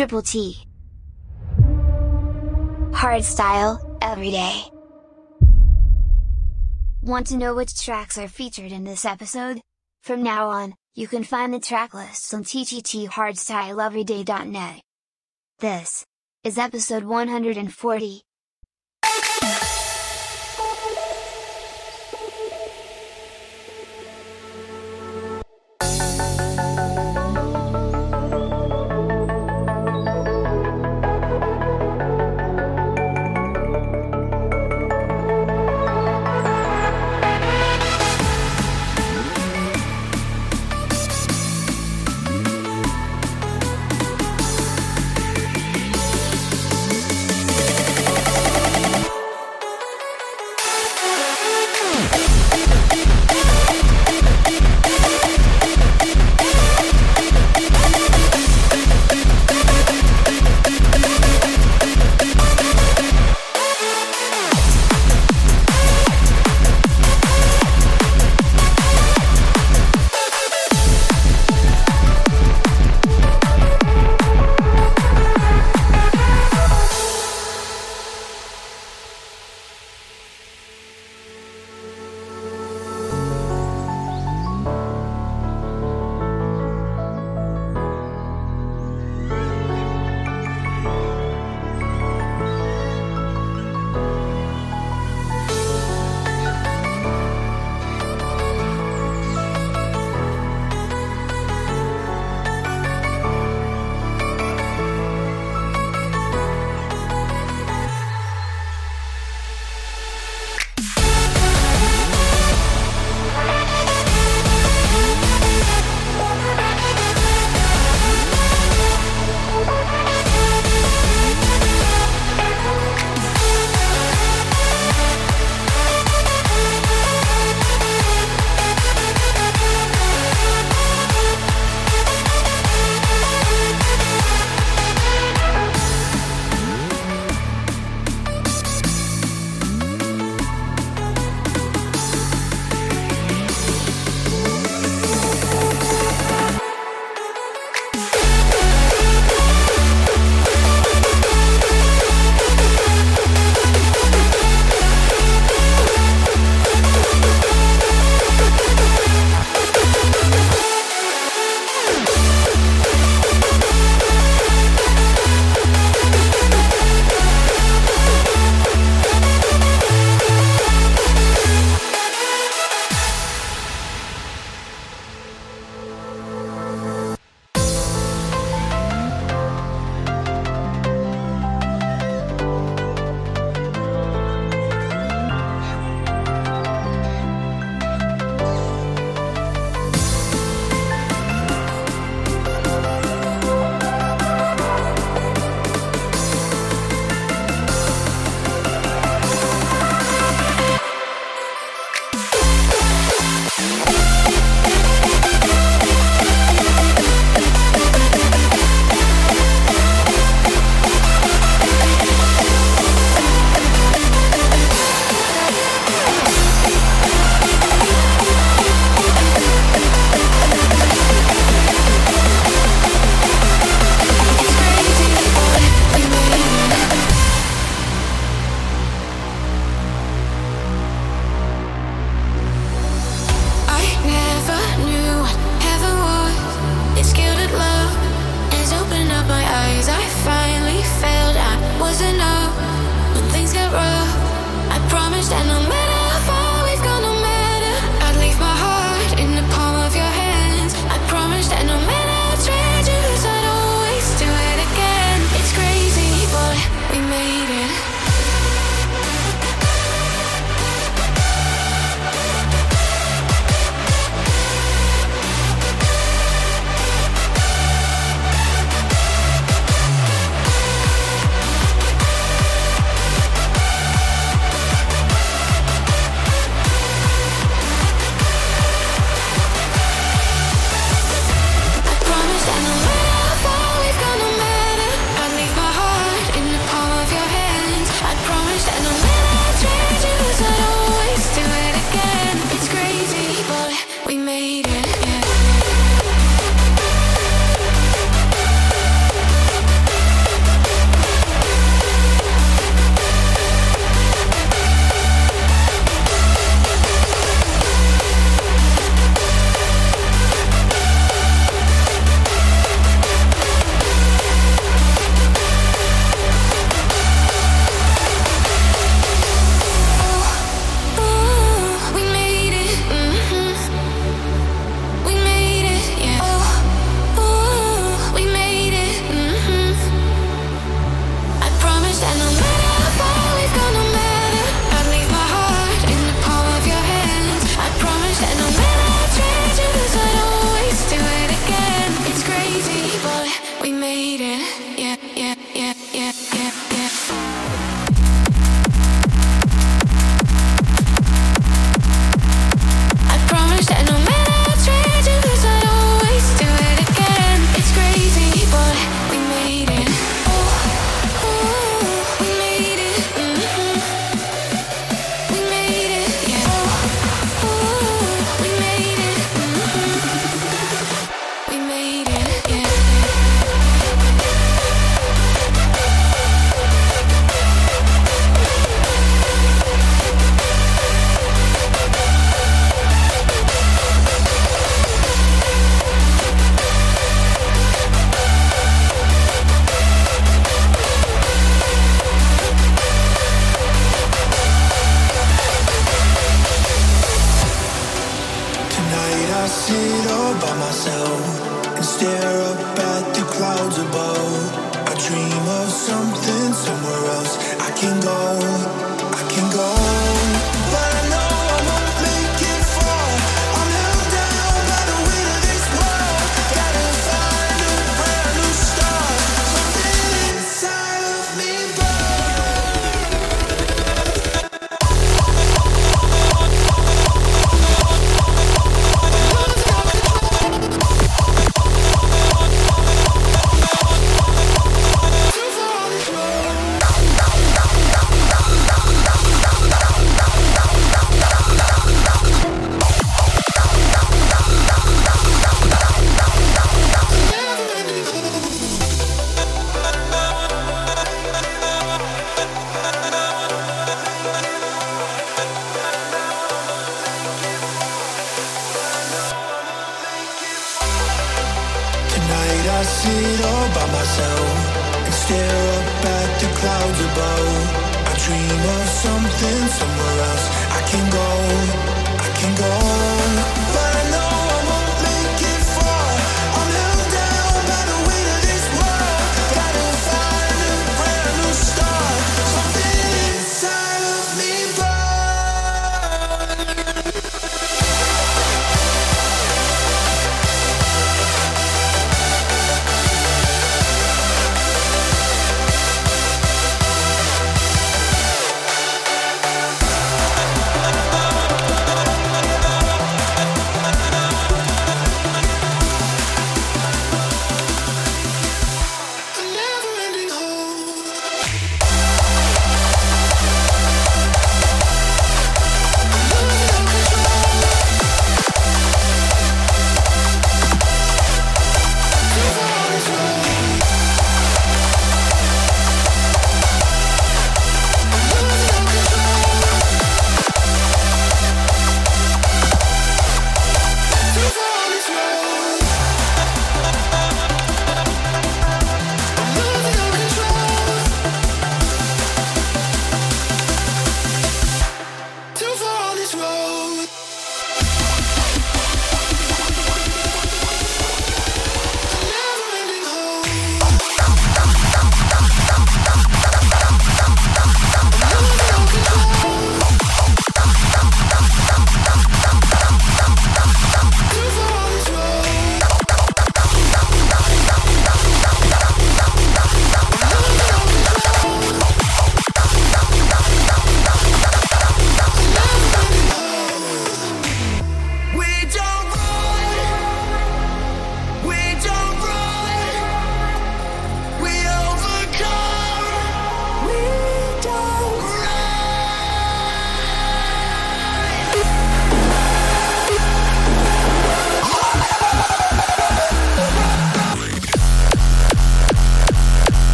Triple T. Hardstyle, everyday. Want to know which tracks are featured in this episode? From now on, you can find the track lists on ttthardstyleeveryday.net. This is episode 140.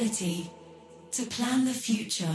ability to plan the future.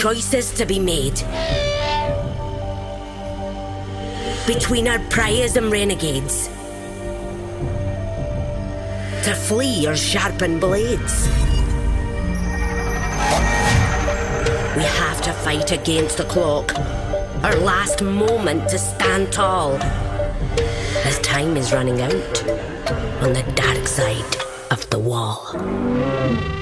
Choices to be made. Between our priors and renegades. To flee or sharpen blades. We have to fight against the clock. Our last moment to stand tall. As time is running out on the dark side of the wall.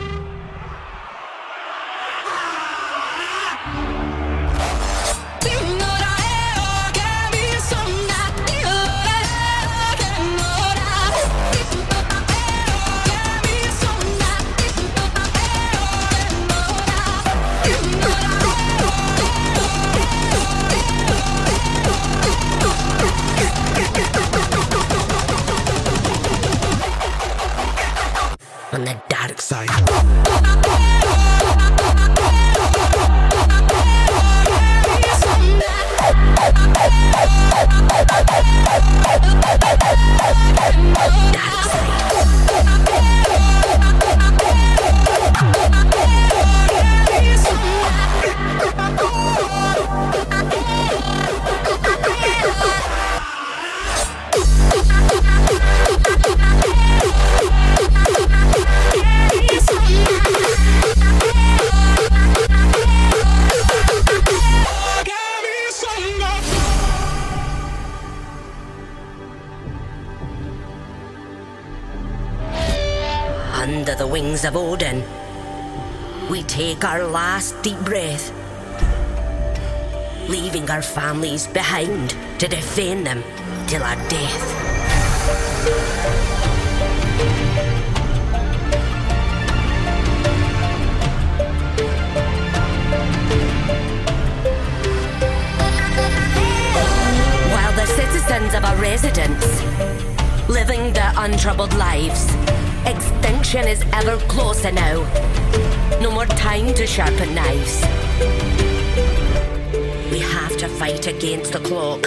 Of Odin, we take our last deep breath, leaving our families behind to defend them till our death. While the citizens of our residence living their untroubled lives. Extinction is ever closer now. No more time to sharpen knives. We have to fight against the clock.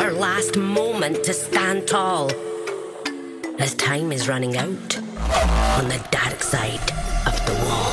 Our last moment to stand tall. As time is running out on the dark side of the wall.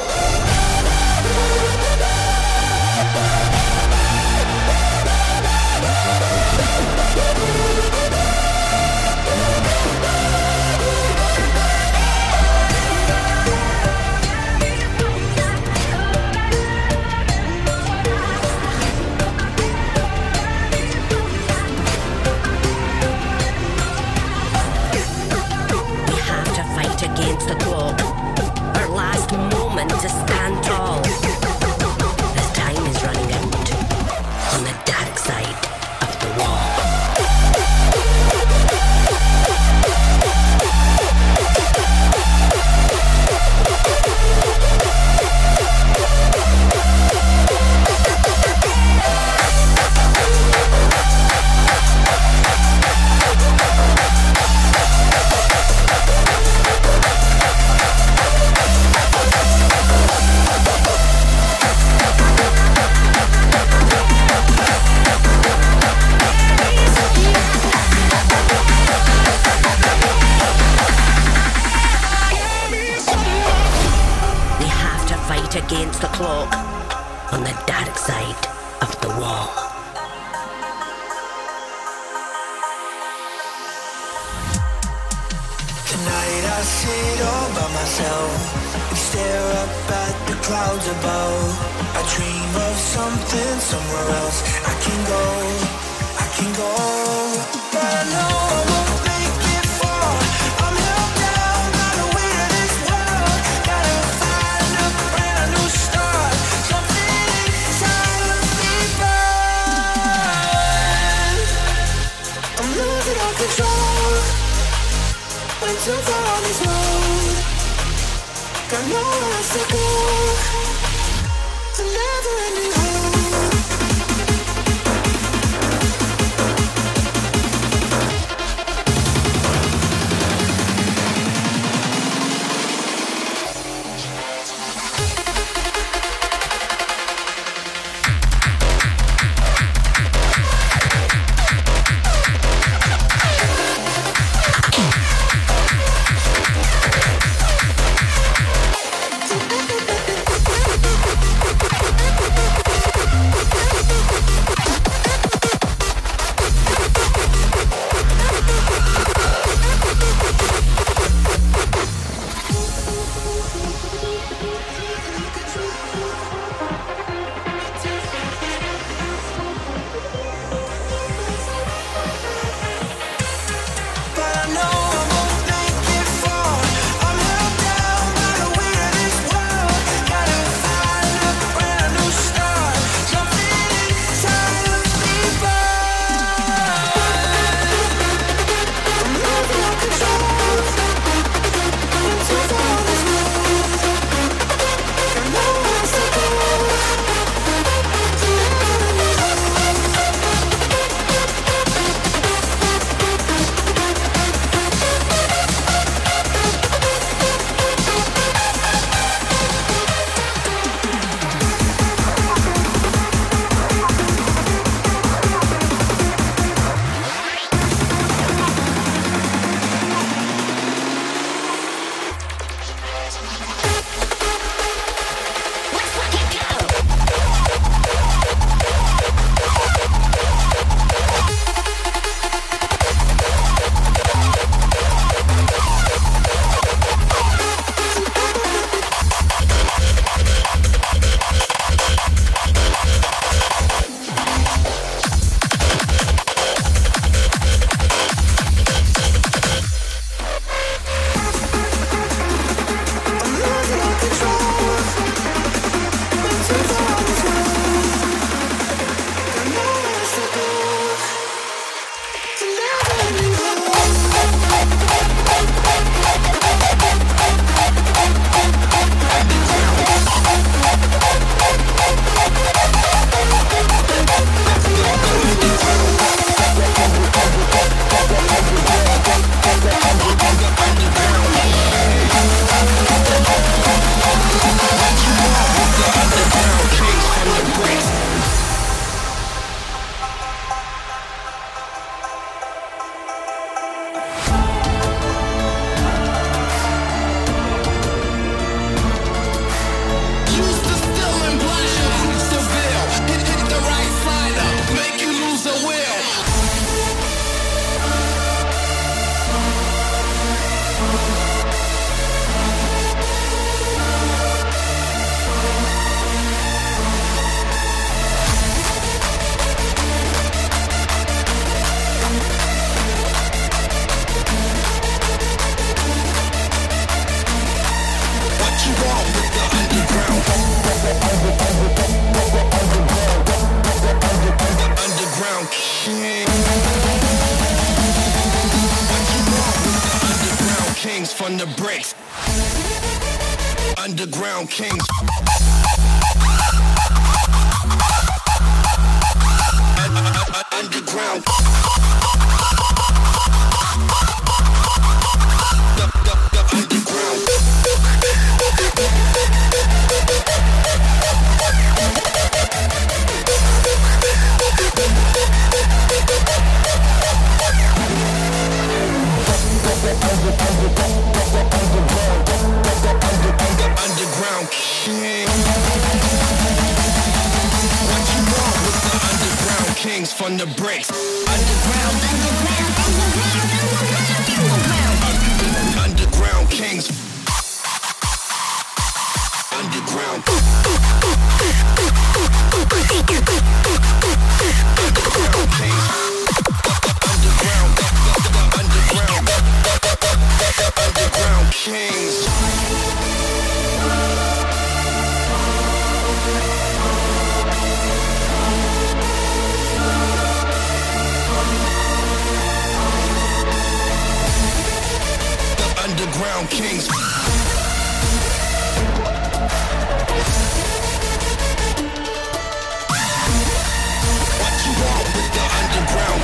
Clouds above. I dream of something somewhere else. I can go, I can go, but I know I won't make it far. I'm held down by the weight of this world. Gotta find a brand new start. Something inside of me burns. I'm losing all control. When too far on this road Got nowhere else to go underground kings. Underground. Underground What you want with the underground kings from the breaks? Underground, underground, underground kings. Underground. Underground underground kings. What you want with the underground?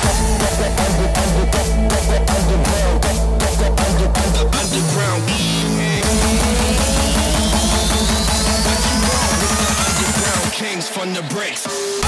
Underground kings. What you want with the underground kings from the bricks?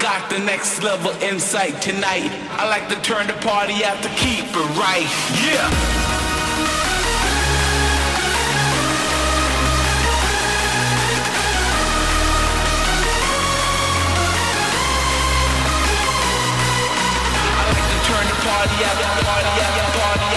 Got the next level insight tonight. I like to turn the party out to keep it right. Yeah. I like to turn the party out, party out, party out,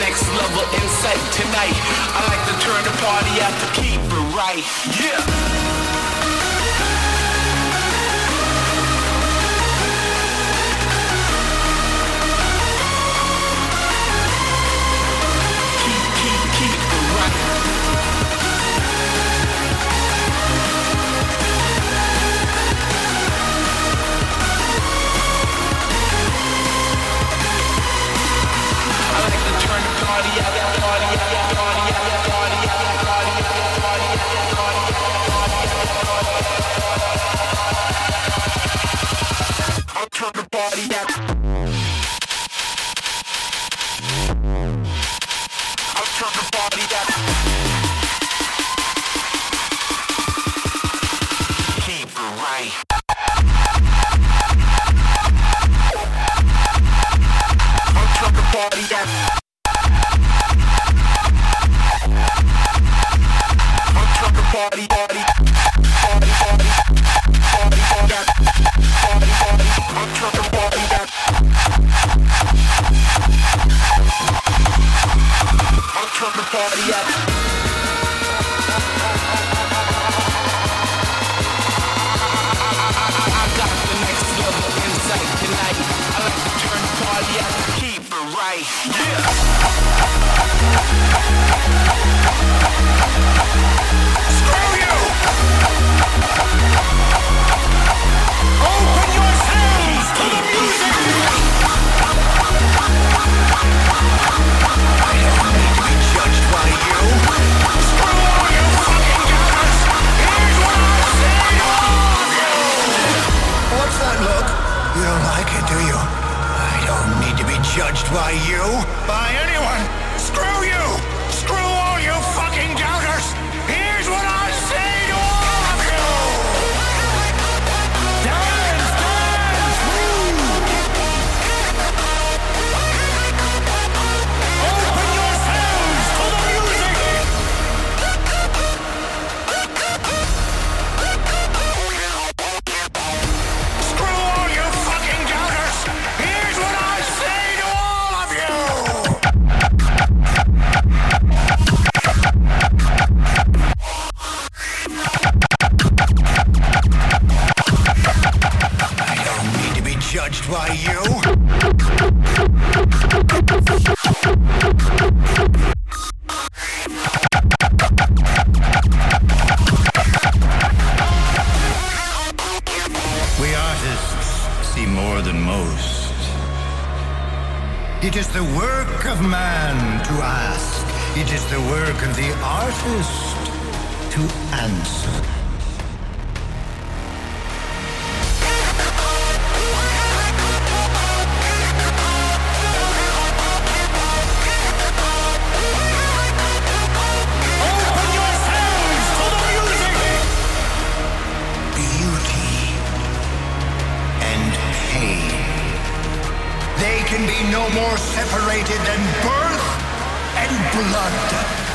next level insight tonight. I like to turn the party out to keep it right. Yeah. more than most. It is the work of man to ask. It is the work of the artist to answer. more separated than birth and blood.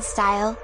Style.